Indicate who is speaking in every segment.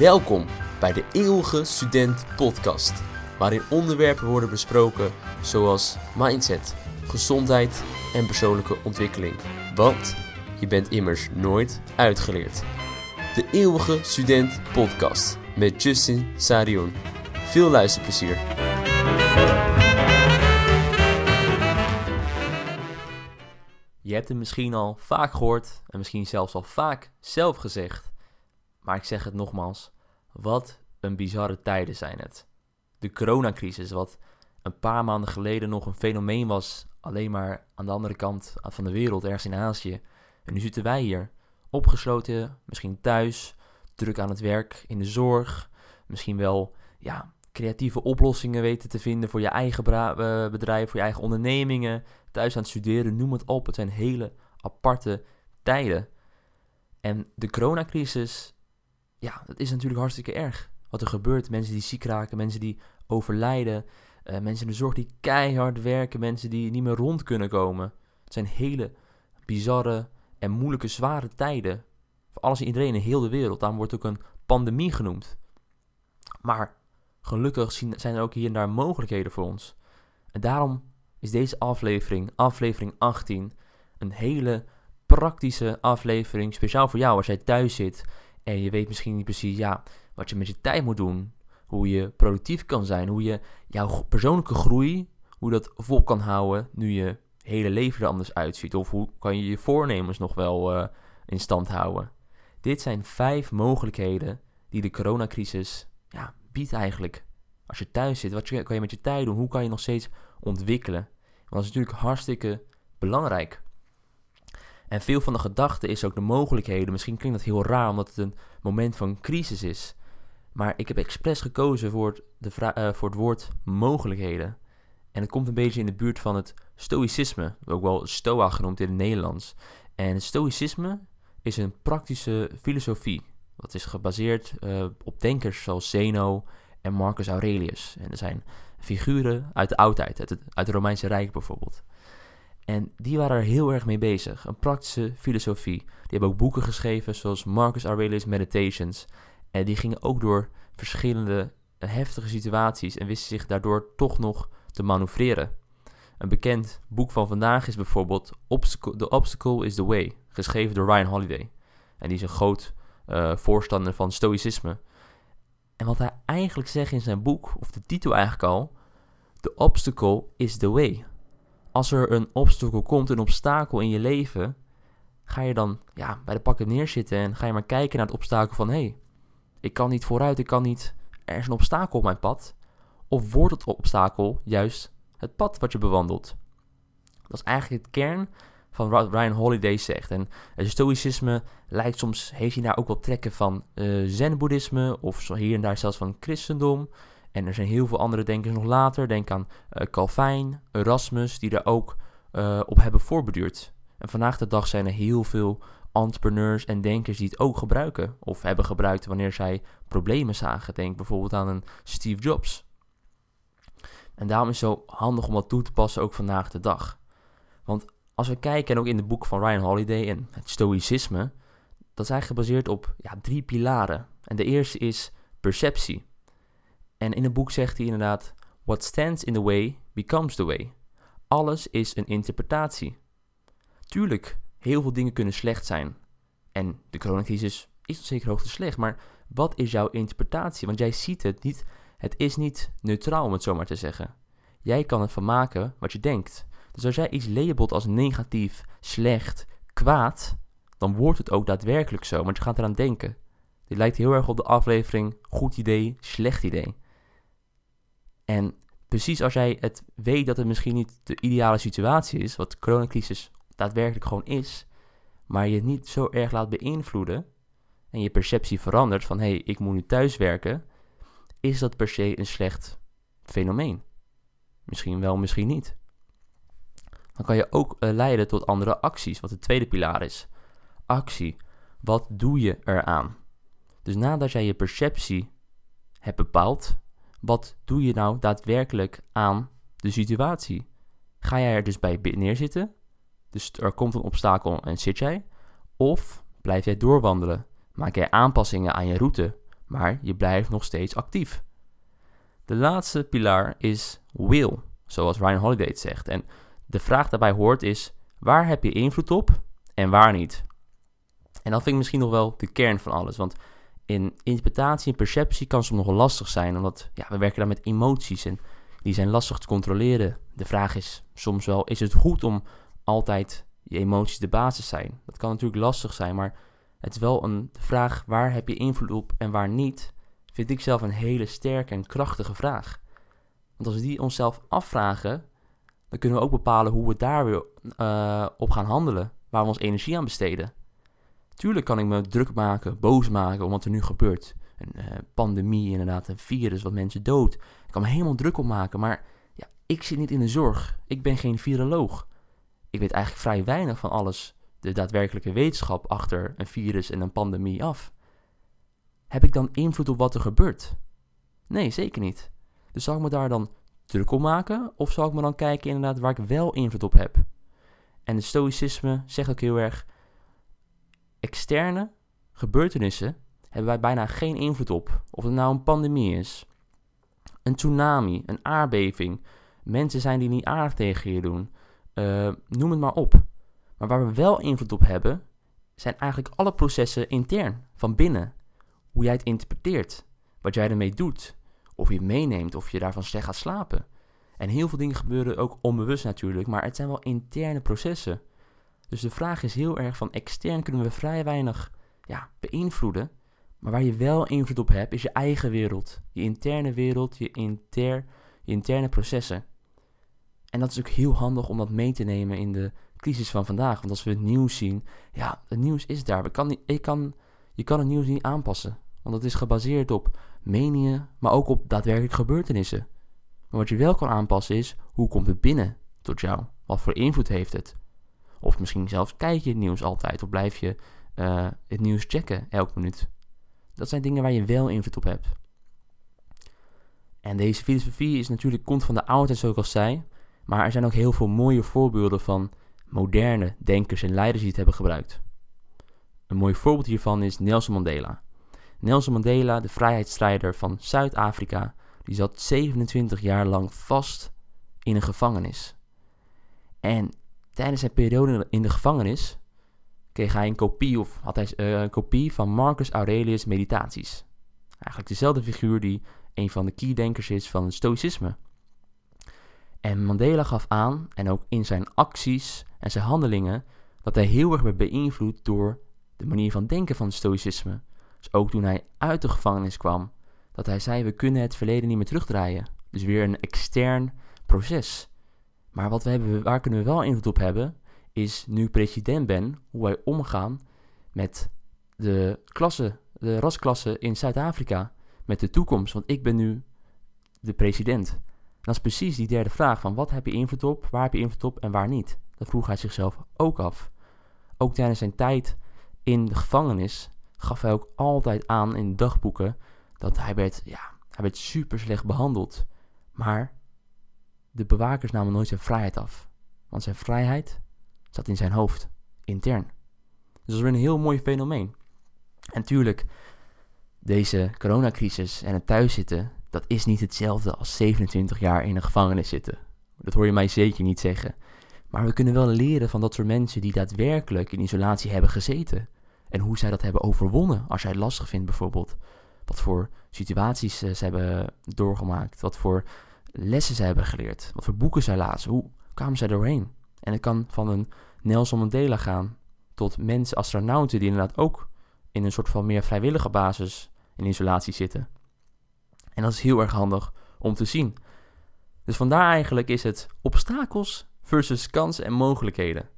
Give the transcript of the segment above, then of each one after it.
Speaker 1: Welkom bij de Eeuwige Student Podcast, waarin onderwerpen worden besproken zoals mindset, gezondheid en persoonlijke ontwikkeling. Want je bent immers nooit uitgeleerd. De Eeuwige Student Podcast met Justin Sarion. Veel luisterplezier. Je hebt het misschien al vaak gehoord en misschien zelfs al vaak zelf gezegd. Maar ik zeg het nogmaals, wat een bizarre tijden zijn het. De coronacrisis, wat een paar maanden geleden nog een fenomeen was, alleen maar aan de andere kant van de wereld, ergens in Azië. En nu zitten wij hier, opgesloten, misschien thuis, druk aan het werk, in de zorg, misschien wel ja, creatieve oplossingen weten te vinden voor je eigen eh, bedrijf, voor je eigen ondernemingen, thuis aan het studeren, noem het op. Het zijn hele aparte tijden. En de coronacrisis, ja, dat is natuurlijk hartstikke erg. Wat er gebeurt, mensen die ziek raken, mensen die overlijden, uh, mensen in de zorg die keihard werken, mensen die niet meer rond kunnen komen. Het zijn hele bizarre en moeilijke, zware tijden. Voor alles en iedereen in heel de wereld. Daarom wordt ook een pandemie genoemd. Maar gelukkig zijn er ook hier en daar mogelijkheden voor ons. En daarom is deze aflevering, aflevering 18, een hele praktische aflevering. Speciaal voor jou als jij thuis zit en je weet misschien niet precies ja, wat je met je tijd moet doen. Hoe je productief kan zijn. Hoe je jouw persoonlijke groei, hoe dat vol kan houden nu je hele leven er anders uitziet. Of hoe kan je je voornemens nog wel uh, in stand houden. Dit zijn vijf mogelijkheden die de coronacrisis ja, biedt eigenlijk. Als je thuis zit, wat kan je met je tijd doen? Hoe kan je nog steeds ontwikkelen? Want dat is natuurlijk hartstikke belangrijk. En veel van de gedachten is ook de mogelijkheden. Misschien klinkt dat heel raar omdat het een moment van crisis is. Maar ik heb expres gekozen voor het, de uh, voor het woord mogelijkheden. En het komt een beetje in de buurt van het stoïcisme, ook wel stoa genoemd in het Nederlands. En het stoïcisme is een praktische filosofie. Dat is gebaseerd uh, op denkers zoals Zeno en Marcus Aurelius. En er zijn figuren uit de oudheid, uit het Romeinse Rijk bijvoorbeeld. En die waren er heel erg mee bezig. Een praktische filosofie. Die hebben ook boeken geschreven zoals Marcus Aurelius Meditations. En die gingen ook door verschillende heftige situaties en wisten zich daardoor toch nog te manoeuvreren. Een bekend boek van vandaag is bijvoorbeeld The Obstacle is the Way, geschreven door Ryan Holiday. En die is een groot uh, voorstander van stoïcisme. En wat hij eigenlijk zegt in zijn boek, of de titel eigenlijk al, The Obstacle is the Way. Als er een obstacle komt, een obstakel in je leven, ga je dan ja, bij de pakken neerzitten en ga je maar kijken naar het obstakel van hé, hey, ik kan niet vooruit, ik kan niet, er is een obstakel op mijn pad. Of wordt het obstakel juist het pad wat je bewandelt? Dat is eigenlijk het kern van wat Ryan Holiday zegt. En het stoïcisme lijkt soms, heeft hij daar ook wel trekken van uh, zen-boeddhisme of hier en daar zelfs van christendom. En er zijn heel veel andere denkers nog later. Denk aan uh, Calvijn, Erasmus, die daar ook uh, op hebben voorbeduurd. En vandaag de dag zijn er heel veel entrepreneurs en denkers die het ook gebruiken. Of hebben gebruikt wanneer zij problemen zagen. Denk bijvoorbeeld aan een Steve Jobs. En daarom is het zo handig om dat toe te passen ook vandaag de dag. Want als we kijken, en ook in het boek van Ryan Holiday en het stoïcisme, dat is eigenlijk gebaseerd op ja, drie pilaren. En de eerste is perceptie. En in het boek zegt hij inderdaad: What stands in the way becomes the way. Alles is een interpretatie. Tuurlijk, heel veel dingen kunnen slecht zijn. En de coronacrisis is tot zekere hoogte slecht. Maar wat is jouw interpretatie? Want jij ziet het niet. Het is niet neutraal, om het zo maar te zeggen. Jij kan het van maken wat je denkt. Dus als jij iets labelt als negatief, slecht, kwaad, dan wordt het ook daadwerkelijk zo. Want je gaat eraan denken. Dit lijkt heel erg op de aflevering goed idee, slecht idee. En precies als jij het weet dat het misschien niet de ideale situatie is, wat de coronacrisis daadwerkelijk gewoon is, maar je het niet zo erg laat beïnvloeden en je perceptie verandert van hé, hey, ik moet nu thuiswerken, is dat per se een slecht fenomeen. Misschien wel, misschien niet. Dan kan je ook uh, leiden tot andere acties, wat de tweede pilaar is. Actie. Wat doe je eraan? Dus nadat jij je perceptie hebt bepaald, wat doe je nou daadwerkelijk aan de situatie? Ga jij er dus bij neerzitten? Dus er komt een obstakel en zit jij? Of blijf jij doorwandelen? Maak jij aanpassingen aan je route? maar je blijft nog steeds actief. De laatste pilaar is will, zoals Ryan Holiday het zegt. En de vraag daarbij hoort is: waar heb je invloed op en waar niet? En dat vind ik misschien nog wel de kern van alles. Want in interpretatie en perceptie kan soms nog wel lastig zijn, omdat ja, we werken daar met emoties en die zijn lastig te controleren. De vraag is soms wel: is het goed om altijd je emoties de basis zijn? Dat kan natuurlijk lastig zijn, maar het is wel een vraag: waar heb je invloed op en waar niet? Vind ik zelf een hele sterke en krachtige vraag. Want als we die onszelf afvragen, dan kunnen we ook bepalen hoe we daar weer uh, op gaan handelen, waar we ons energie aan besteden. Tuurlijk kan ik me druk maken, boos maken om wat er nu gebeurt. Een uh, pandemie, inderdaad, een virus wat mensen dood. Ik kan me helemaal druk op maken, maar ja, ik zit niet in de zorg. Ik ben geen viroloog. Ik weet eigenlijk vrij weinig van alles, de daadwerkelijke wetenschap achter een virus en een pandemie af. Heb ik dan invloed op wat er gebeurt? Nee, zeker niet. Dus zal ik me daar dan druk op maken? Of zal ik me dan kijken inderdaad waar ik wel invloed op heb? En de stoïcisme zegt ook heel erg externe gebeurtenissen hebben wij bijna geen invloed op. Of het nou een pandemie is, een tsunami, een aardbeving, mensen zijn die niet aardig tegen je doen. Uh, noem het maar op. Maar waar we wel invloed op hebben, zijn eigenlijk alle processen intern, van binnen. Hoe jij het interpreteert, wat jij ermee doet, of je het meeneemt, of je daarvan slecht gaat slapen. En heel veel dingen gebeuren ook onbewust natuurlijk, maar het zijn wel interne processen. Dus de vraag is heel erg van extern kunnen we vrij weinig ja, beïnvloeden. Maar waar je wel invloed op hebt, is je eigen wereld. Je interne wereld, je, inter, je interne processen. En dat is ook heel handig om dat mee te nemen in de crisis van vandaag. Want als we het nieuws zien, ja, het nieuws is daar. We kan niet, ik kan, je kan het nieuws niet aanpassen. Want het is gebaseerd op meningen, maar ook op daadwerkelijk gebeurtenissen. Maar wat je wel kan aanpassen is, hoe komt het binnen tot jou? Wat voor invloed heeft het? Of misschien zelfs kijk je het nieuws altijd of blijf je uh, het nieuws checken elke minuut. Dat zijn dingen waar je wel invloed op hebt. En deze filosofie is natuurlijk, komt van de oudheid zoals ik al. Maar er zijn ook heel veel mooie voorbeelden van moderne denkers en leiders die het hebben gebruikt. Een mooi voorbeeld hiervan is Nelson Mandela. Nelson Mandela, de vrijheidsstrijder van Zuid-Afrika, die zat 27 jaar lang vast in een gevangenis. En tijdens zijn periode in de gevangenis kreeg hij een kopie, of had hij uh, een kopie van Marcus Aurelius' Meditaties. Eigenlijk dezelfde figuur die een van de keydenkers is van het stoïcisme. En Mandela gaf aan, en ook in zijn acties en zijn handelingen, dat hij heel erg werd beïnvloed door de manier van denken van het stoïcisme. Dus ook toen hij uit de gevangenis kwam, dat hij zei: We kunnen het verleden niet meer terugdraaien. Dus weer een extern proces. Maar wat we hebben, waar kunnen we wel invloed op hebben, is nu president ben, hoe wij omgaan met de klasse, de rasklasse in Zuid-Afrika, met de toekomst. Want ik ben nu de president. dat is precies die derde vraag van wat heb je invloed op, waar heb je invloed op en waar niet. Dat vroeg hij zichzelf ook af. Ook tijdens zijn tijd in de gevangenis gaf hij ook altijd aan in dagboeken dat hij werd, ja, hij werd super slecht behandeld. Maar de bewakers namen nooit zijn vrijheid af. Want zijn vrijheid zat in zijn hoofd, intern. Dus dat is weer een heel mooi fenomeen. En tuurlijk, deze coronacrisis en het thuiszitten, dat is niet hetzelfde als 27 jaar in een gevangenis zitten. Dat hoor je mij zeker niet zeggen. Maar we kunnen wel leren van dat soort mensen die daadwerkelijk in isolatie hebben gezeten. En hoe zij dat hebben overwonnen als jij het lastig vindt bijvoorbeeld. Wat voor situaties uh, ze hebben doorgemaakt. Wat voor lessen ze hebben geleerd. Wat voor boeken zij lazen. Hoe kwamen zij doorheen? En het kan van een Nelson Mandela gaan tot mensen, astronauten, die inderdaad ook in een soort van meer vrijwillige basis in isolatie zitten. En dat is heel erg handig om te zien. Dus vandaar eigenlijk is het obstakels versus kansen en mogelijkheden.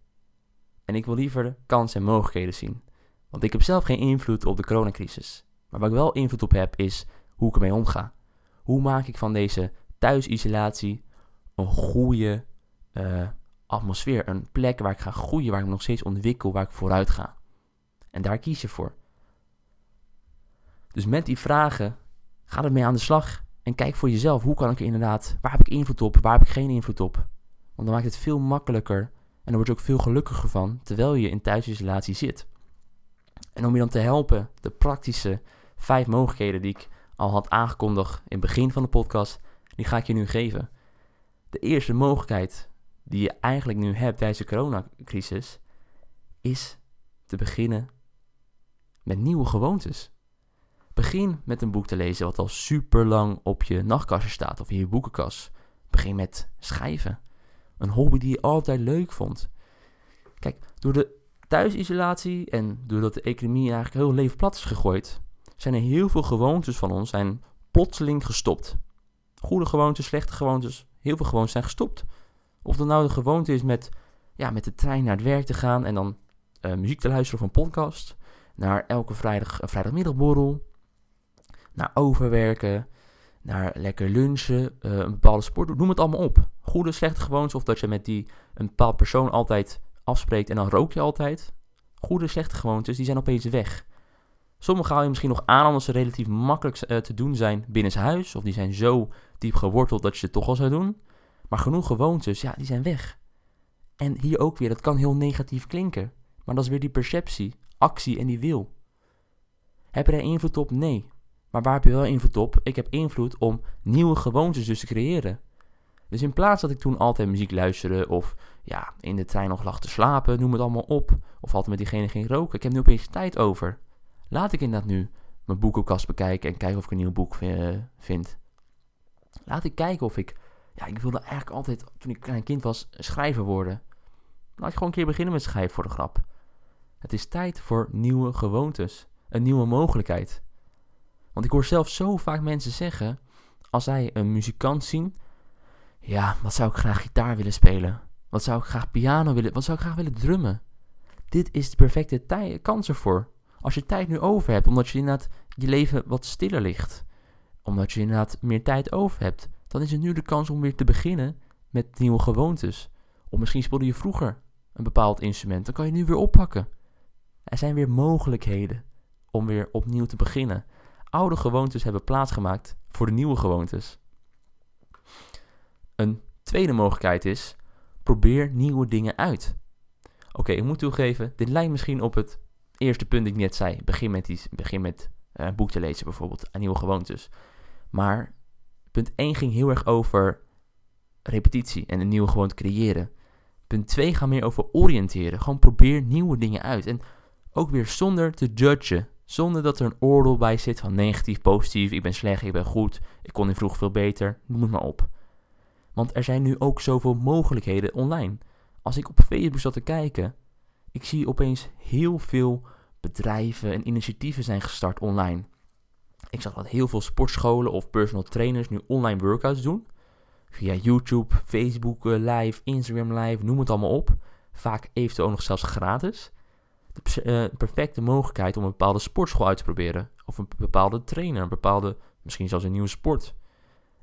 Speaker 1: En ik wil liever kansen en mogelijkheden zien. Want ik heb zelf geen invloed op de coronacrisis. Maar waar ik wel invloed op heb is hoe ik ermee omga. Hoe maak ik van deze thuisisolatie een goede uh, atmosfeer. Een plek waar ik ga groeien, waar ik nog steeds ontwikkel, waar ik vooruit ga. En daar kies je voor. Dus met die vragen, ga ermee aan de slag. En kijk voor jezelf, hoe kan ik inderdaad, waar heb ik invloed op, waar heb ik geen invloed op. Want dan maakt het veel makkelijker en dan word je ook veel gelukkiger van, terwijl je in thuisisolatie zit. En om je dan te helpen, de praktische vijf mogelijkheden die ik al had aangekondigd in het begin van de podcast, die ga ik je nu geven. De eerste mogelijkheid die je eigenlijk nu hebt tijdens de coronacrisis, is te beginnen met nieuwe gewoontes. Begin met een boek te lezen wat al super lang op je nachtkastje staat of in je boekenkast. Begin met schrijven. Een hobby die je altijd leuk vond. Kijk, door de thuisisolatie en doordat de economie eigenlijk heel leven plat is gegooid, zijn er heel veel gewoontes van ons zijn plotseling gestopt. Goede gewoontes, slechte gewoontes, heel veel gewoontes zijn gestopt. Of dat nou de gewoonte is met, ja, met de trein naar het werk te gaan en dan uh, muziek te luisteren of een podcast. Naar elke vrijdag, uh, vrijdagmiddagborrel. Naar overwerken. Naar lekker lunchen. Uh, een bepaalde sport. Noem het allemaal op. Goede, slechte gewoontes. Of dat je met die een bepaald persoon altijd afspreekt en dan rook je altijd. Goede, slechte gewoontes, die zijn opeens weg. Sommige hou je misschien nog aan omdat ze relatief makkelijk te doen zijn binnen zijn huis. Of die zijn zo diep geworteld dat je ze toch al zou doen. Maar genoeg gewoontes, ja, die zijn weg. En hier ook weer, dat kan heel negatief klinken. Maar dat is weer die perceptie, actie en die wil. Heb je er invloed op? Nee. Maar waar heb je wel invloed op? Ik heb invloed om nieuwe gewoontes dus te creëren. Dus in plaats dat ik toen altijd muziek luisterde of ja, in de trein nog lag te slapen, noem het allemaal op. Of altijd met diegene ging roken. Ik heb nu opeens tijd over. Laat ik inderdaad nu mijn boekenkast bekijken en kijken of ik een nieuw boek vind. Laat ik kijken of ik... Ja, ik wilde eigenlijk altijd, toen ik klein kind was, schrijver worden. Laat je gewoon een keer beginnen met schrijven voor de grap. Het is tijd voor nieuwe gewoontes. Een nieuwe mogelijkheid. Want ik hoor zelf zo vaak mensen zeggen, als zij een muzikant zien, ja, wat zou ik graag gitaar willen spelen? Wat zou ik graag piano willen? Wat zou ik graag willen drummen? Dit is de perfecte kans ervoor. Als je tijd nu over hebt, omdat je inderdaad je leven wat stiller ligt, omdat je inderdaad meer tijd over hebt, dan is het nu de kans om weer te beginnen met nieuwe gewoontes. Of misschien speelde je vroeger een bepaald instrument, dan kan je nu weer oppakken. Er zijn weer mogelijkheden om weer opnieuw te beginnen. Oude gewoontes hebben plaatsgemaakt voor de nieuwe gewoontes. Een tweede mogelijkheid is: probeer nieuwe dingen uit. Oké, ik moet toegeven, dit lijkt misschien op het eerste punt dat ik net zei. Begin met, die, begin met uh, een boek te lezen bijvoorbeeld, aan nieuwe gewoontes. Maar punt 1 ging heel erg over repetitie en een nieuwe gewoonte creëren. Punt 2 gaat meer over oriënteren. Gewoon probeer nieuwe dingen uit. En ook weer zonder te judgen. Zonder dat er een oordeel bij zit van negatief, positief, ik ben slecht, ik ben goed, ik kon in vroeg veel beter, noem het maar op. Want er zijn nu ook zoveel mogelijkheden online. Als ik op Facebook zat te kijken, ik zie opeens heel veel bedrijven en initiatieven zijn gestart online. Ik zag dat heel veel sportscholen of personal trainers nu online workouts doen. Via YouTube, Facebook eh, Live, Instagram Live, noem het allemaal op. Vaak eventueel nog zelfs gratis de uh, perfecte mogelijkheid om een bepaalde sportschool uit te proberen. Of een bepaalde trainer, een bepaalde, misschien zelfs een nieuwe sport.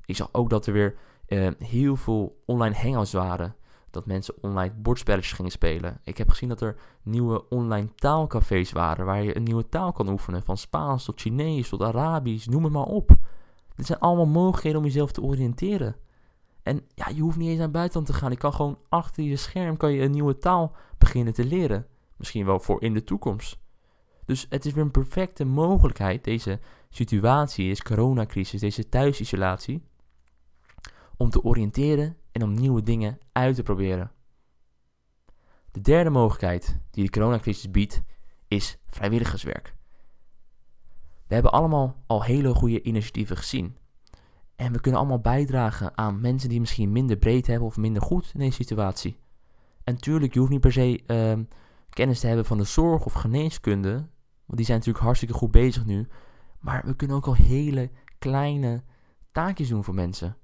Speaker 1: Ik zag ook dat er weer uh, heel veel online hangouts waren. Dat mensen online bordspelletjes gingen spelen. Ik heb gezien dat er nieuwe online taalcafés waren. Waar je een nieuwe taal kan oefenen. Van Spaans tot Chinees tot Arabisch, noem het maar op. Dit zijn allemaal mogelijkheden om jezelf te oriënteren. En ja, je hoeft niet eens naar buitenland te gaan. Je kan gewoon achter je scherm kan je een nieuwe taal beginnen te leren. Misschien wel voor in de toekomst. Dus het is weer een perfecte mogelijkheid, deze situatie, deze coronacrisis, deze thuisisolatie, om te oriënteren en om nieuwe dingen uit te proberen. De derde mogelijkheid die de coronacrisis biedt, is vrijwilligerswerk. We hebben allemaal al hele goede initiatieven gezien. En we kunnen allemaal bijdragen aan mensen die misschien minder breed hebben of minder goed in deze situatie. En tuurlijk, je hoeft niet per se uh, kennis te hebben van de zorg of geneeskunde. Want die zijn natuurlijk hartstikke goed bezig nu. Maar we kunnen ook al hele kleine taakjes doen voor mensen.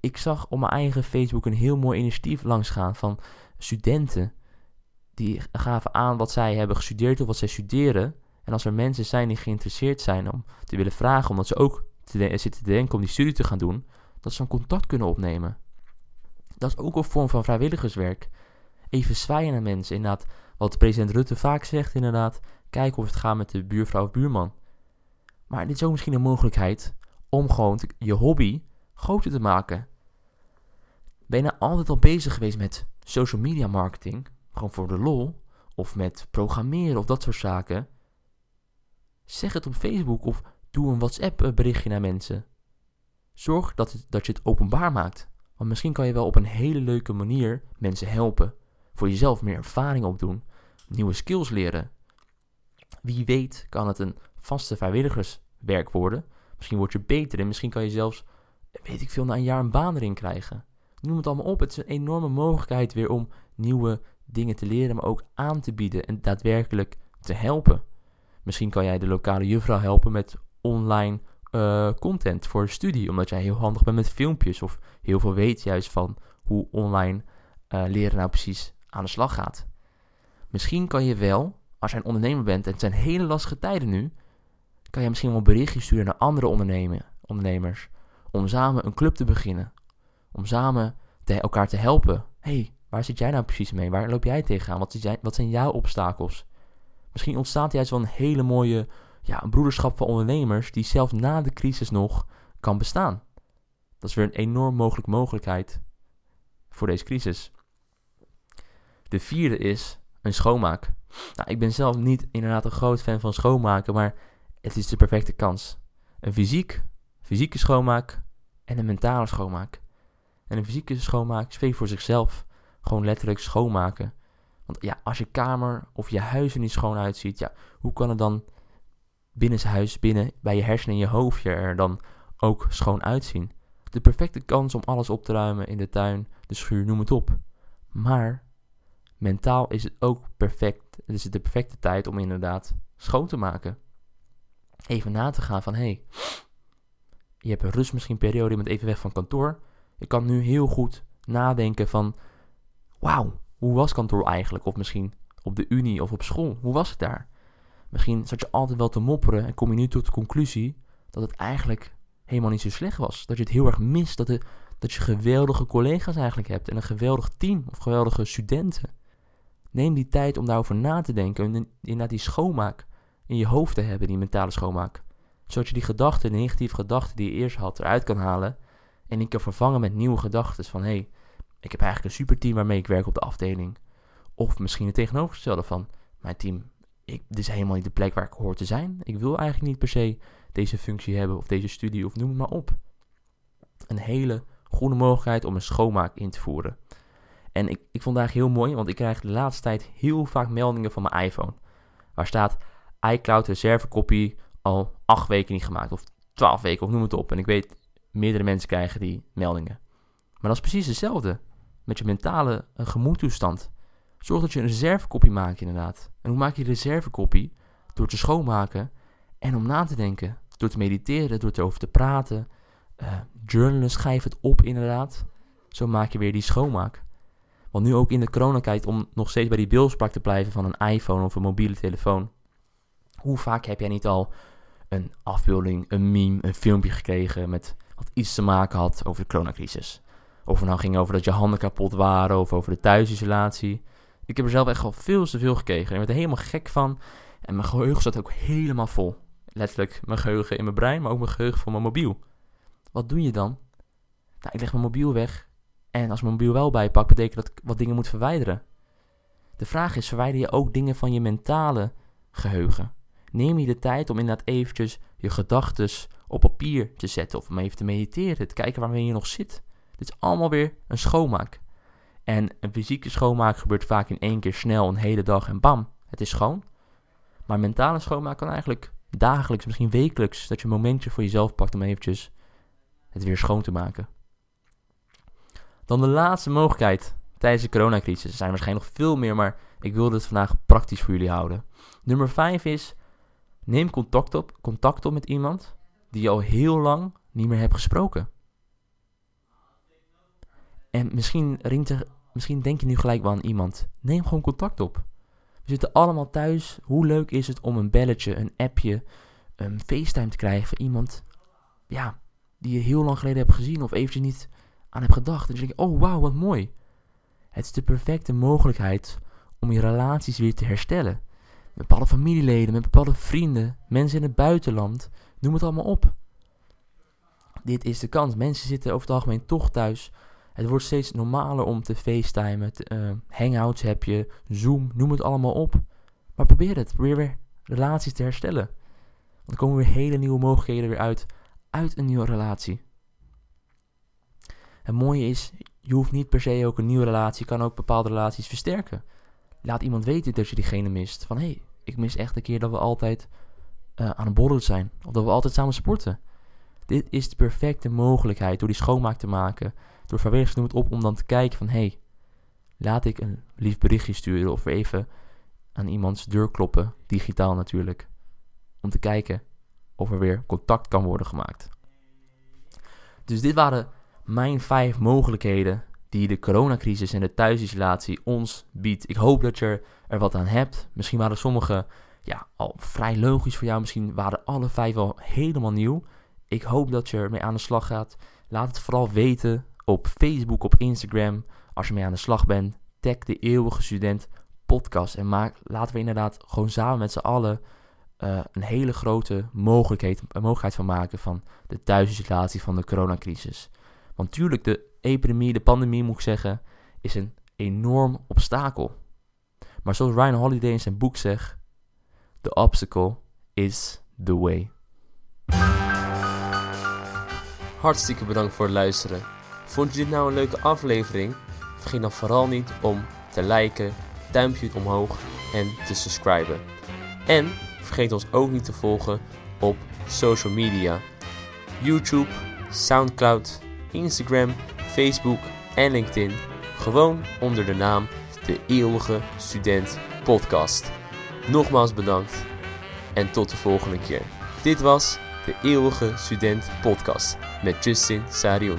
Speaker 1: Ik zag op mijn eigen Facebook een heel mooi initiatief langsgaan van studenten. Die gaven aan wat zij hebben gestudeerd of wat zij studeren. En als er mensen zijn die geïnteresseerd zijn om te willen vragen, omdat ze ook te zitten te denken om die studie te gaan doen, dat ze een contact kunnen opnemen. Dat is ook een vorm van vrijwilligerswerk. Even zwaaien naar mensen, inderdaad wat president Rutte vaak zegt inderdaad, kijken of het gaat met de buurvrouw of buurman. Maar dit is ook misschien een mogelijkheid om gewoon je hobby groter te maken. Nou altijd al bezig geweest met social media marketing, gewoon voor de lol, of met programmeren of dat soort zaken? Zeg het op Facebook of Doe een WhatsApp berichtje naar mensen. Zorg dat, het, dat je het openbaar maakt. Want misschien kan je wel op een hele leuke manier mensen helpen. Voor jezelf meer ervaring opdoen. Nieuwe skills leren. Wie weet kan het een vaste vrijwilligerswerk worden. Misschien word je beter en misschien kan je zelfs, weet ik veel, na een jaar een baan erin krijgen. Noem het allemaal op. Het is een enorme mogelijkheid weer om nieuwe dingen te leren, maar ook aan te bieden en daadwerkelijk te helpen. Misschien kan jij de lokale juffrouw helpen met online uh, content voor studie, omdat jij heel handig bent met filmpjes of heel veel weet juist van hoe online uh, leren nou precies aan de slag gaat. Misschien kan je wel, als jij een ondernemer bent en het zijn hele lastige tijden nu, kan je misschien wel berichtjes sturen naar andere ondernemers om samen een club te beginnen, om samen te, elkaar te helpen. hey, waar zit jij nou precies mee? Waar loop jij tegenaan? Wat, wat zijn jouw obstakels? Misschien ontstaat juist wel een hele mooie ja, een broederschap van ondernemers die zelfs na de crisis nog kan bestaan. Dat is weer een enorm mogelijke mogelijkheid voor deze crisis. De vierde is een schoonmaak. Nou, ik ben zelf niet inderdaad een groot fan van schoonmaken, maar het is de perfecte kans. Een fysiek, fysieke schoonmaak en een mentale schoonmaak. En een fysieke schoonmaak spreekt voor zichzelf. Gewoon letterlijk schoonmaken. Want ja, als je kamer of je huis er niet schoon uitziet, ja, hoe kan het dan binnen zijn huis, binnen bij je hersenen en je hoofdje er dan ook schoon uitzien. De perfecte kans om alles op te ruimen in de tuin, de schuur, noem het op. Maar mentaal is het ook perfect. Het is de perfecte tijd om inderdaad schoon te maken. Even na te gaan van hé, hey, je hebt een rust misschien periode, je bent even weg van kantoor. Je kan nu heel goed nadenken van wauw, hoe was kantoor eigenlijk? Of misschien op de unie of op school, hoe was het daar? Misschien zat je altijd wel te mopperen en kom je nu tot de conclusie dat het eigenlijk helemaal niet zo slecht was. Dat je het heel erg mist, dat, de, dat je geweldige collega's eigenlijk hebt en een geweldig team of geweldige studenten. Neem die tijd om daarover na te denken en inderdaad die schoonmaak in je hoofd te hebben, die mentale schoonmaak. Zodat je die gedachten, de negatieve gedachten die je eerst had, eruit kan halen en die kan vervangen met nieuwe gedachten van hé, hey, ik heb eigenlijk een superteam waarmee ik werk op de afdeling. Of misschien het tegenovergestelde van mijn team ik, dit is helemaal niet de plek waar ik hoor te zijn. Ik wil eigenlijk niet per se deze functie hebben of deze studie of noem het maar op. Een hele goede mogelijkheid om een schoonmaak in te voeren. En ik, ik vond het eigenlijk heel mooi, want ik krijg de laatste tijd heel vaak meldingen van mijn iPhone. Waar staat iCloud reservekopie al acht weken niet gemaakt. Of twaalf weken, of noem het op. En ik weet, meerdere mensen krijgen die meldingen. Maar dat is precies hetzelfde. Met je mentale uh, gemoedtoestand. Zorg dat je een reservekopie maakt inderdaad. En hoe maak je een reservekopie? Door te schoonmaken en om na te denken. Door te mediteren, door erover te praten. Uh, journalen, schrijf het op inderdaad. Zo maak je weer die schoonmaak. Want nu ook in de coronatijd, om nog steeds bij die beeldspraak te blijven van een iPhone of een mobiele telefoon. Hoe vaak heb jij niet al een afbeelding, een meme, een filmpje gekregen met wat iets te maken had over de coronacrisis? Of het nou ging over dat je handen kapot waren of over de thuisisolatie. Ik heb er zelf echt al veel te veel gekregen. Ik werd er helemaal gek van. En mijn geheugen zat ook helemaal vol. Letterlijk mijn geheugen in mijn brein, maar ook mijn geheugen van mijn mobiel. Wat doe je dan? Nou, ik leg mijn mobiel weg. En als mijn mobiel wel bijpak, betekent dat ik wat dingen moet verwijderen. De vraag is, verwijder je ook dingen van je mentale geheugen? Neem je de tijd om inderdaad eventjes je gedachten op papier te zetten. Of om even te mediteren, te kijken waarmee je nog zit. Dit is allemaal weer een schoonmaak. En een fysieke schoonmaak gebeurt vaak in één keer snel, een hele dag en bam, het is schoon. Maar mentale schoonmaak kan eigenlijk dagelijks, misschien wekelijks, dat je een momentje voor jezelf pakt om eventjes het weer schoon te maken. Dan de laatste mogelijkheid tijdens de coronacrisis. Er zijn waarschijnlijk nog veel meer, maar ik wilde het vandaag praktisch voor jullie houden. Nummer 5 is, neem contact op, contact op met iemand die je al heel lang niet meer hebt gesproken. En misschien ringt er Misschien denk je nu gelijk wel aan iemand. Neem gewoon contact op. We zitten allemaal thuis. Hoe leuk is het om een belletje, een appje, een FaceTime te krijgen van iemand ja, die je heel lang geleden hebt gezien of eventjes niet aan hebt gedacht. En je, oh wauw, wat mooi. Het is de perfecte mogelijkheid om je relaties weer te herstellen. Met bepaalde familieleden, met bepaalde vrienden, mensen in het buitenland. Noem het allemaal op. Dit is de kans. Mensen zitten over het algemeen toch thuis het wordt steeds normaler om te facetimen. Te, uh, hangouts heb je, Zoom, noem het allemaal op. Maar probeer het. Probeer weer relaties te herstellen. er komen weer hele nieuwe mogelijkheden weer uit, uit een nieuwe relatie. Het mooie is, je hoeft niet per se ook een nieuwe relatie, je kan ook bepaalde relaties versterken. Laat iemand weten dat je diegene mist. Van hé, hey, ik mis echt een keer dat we altijd uh, aan het borrelen zijn. Of dat we altijd samen sporten. Dit is de perfecte mogelijkheid door die schoonmaak te maken. Door vrijwilligers noem het op om dan te kijken van hé, hey, laat ik een lief berichtje sturen of even aan iemands deur kloppen, digitaal natuurlijk. Om te kijken of er weer contact kan worden gemaakt. Dus dit waren mijn vijf mogelijkheden die de coronacrisis en de thuisisolatie ons biedt. Ik hoop dat je er wat aan hebt. Misschien waren sommige ja, al vrij logisch voor jou. Misschien waren alle vijf al helemaal nieuw. Ik hoop dat je ermee aan de slag gaat. Laat het vooral weten op Facebook, op Instagram. Als je mee aan de slag bent, tag de Eeuwige Student podcast. En maak, laten we inderdaad gewoon samen met z'n allen uh, een hele grote mogelijkheid, mogelijkheid van maken van de thuisisolatie van de coronacrisis. Want tuurlijk, de epidemie, de pandemie moet ik zeggen, is een enorm obstakel. Maar zoals Ryan Holiday in zijn boek zegt, the obstacle is the way.
Speaker 2: Hartstikke bedankt voor het luisteren. Vond je dit nou een leuke aflevering? Vergeet dan vooral niet om te liken, duimpje omhoog en te subscriben. En vergeet ons ook niet te volgen op social media. YouTube, Soundcloud, Instagram, Facebook en LinkedIn. Gewoon onder de naam De Eeuwige Student Podcast. Nogmaals bedankt en tot de volgende keer. Dit was De Eeuwige Student Podcast met Justin Sarion.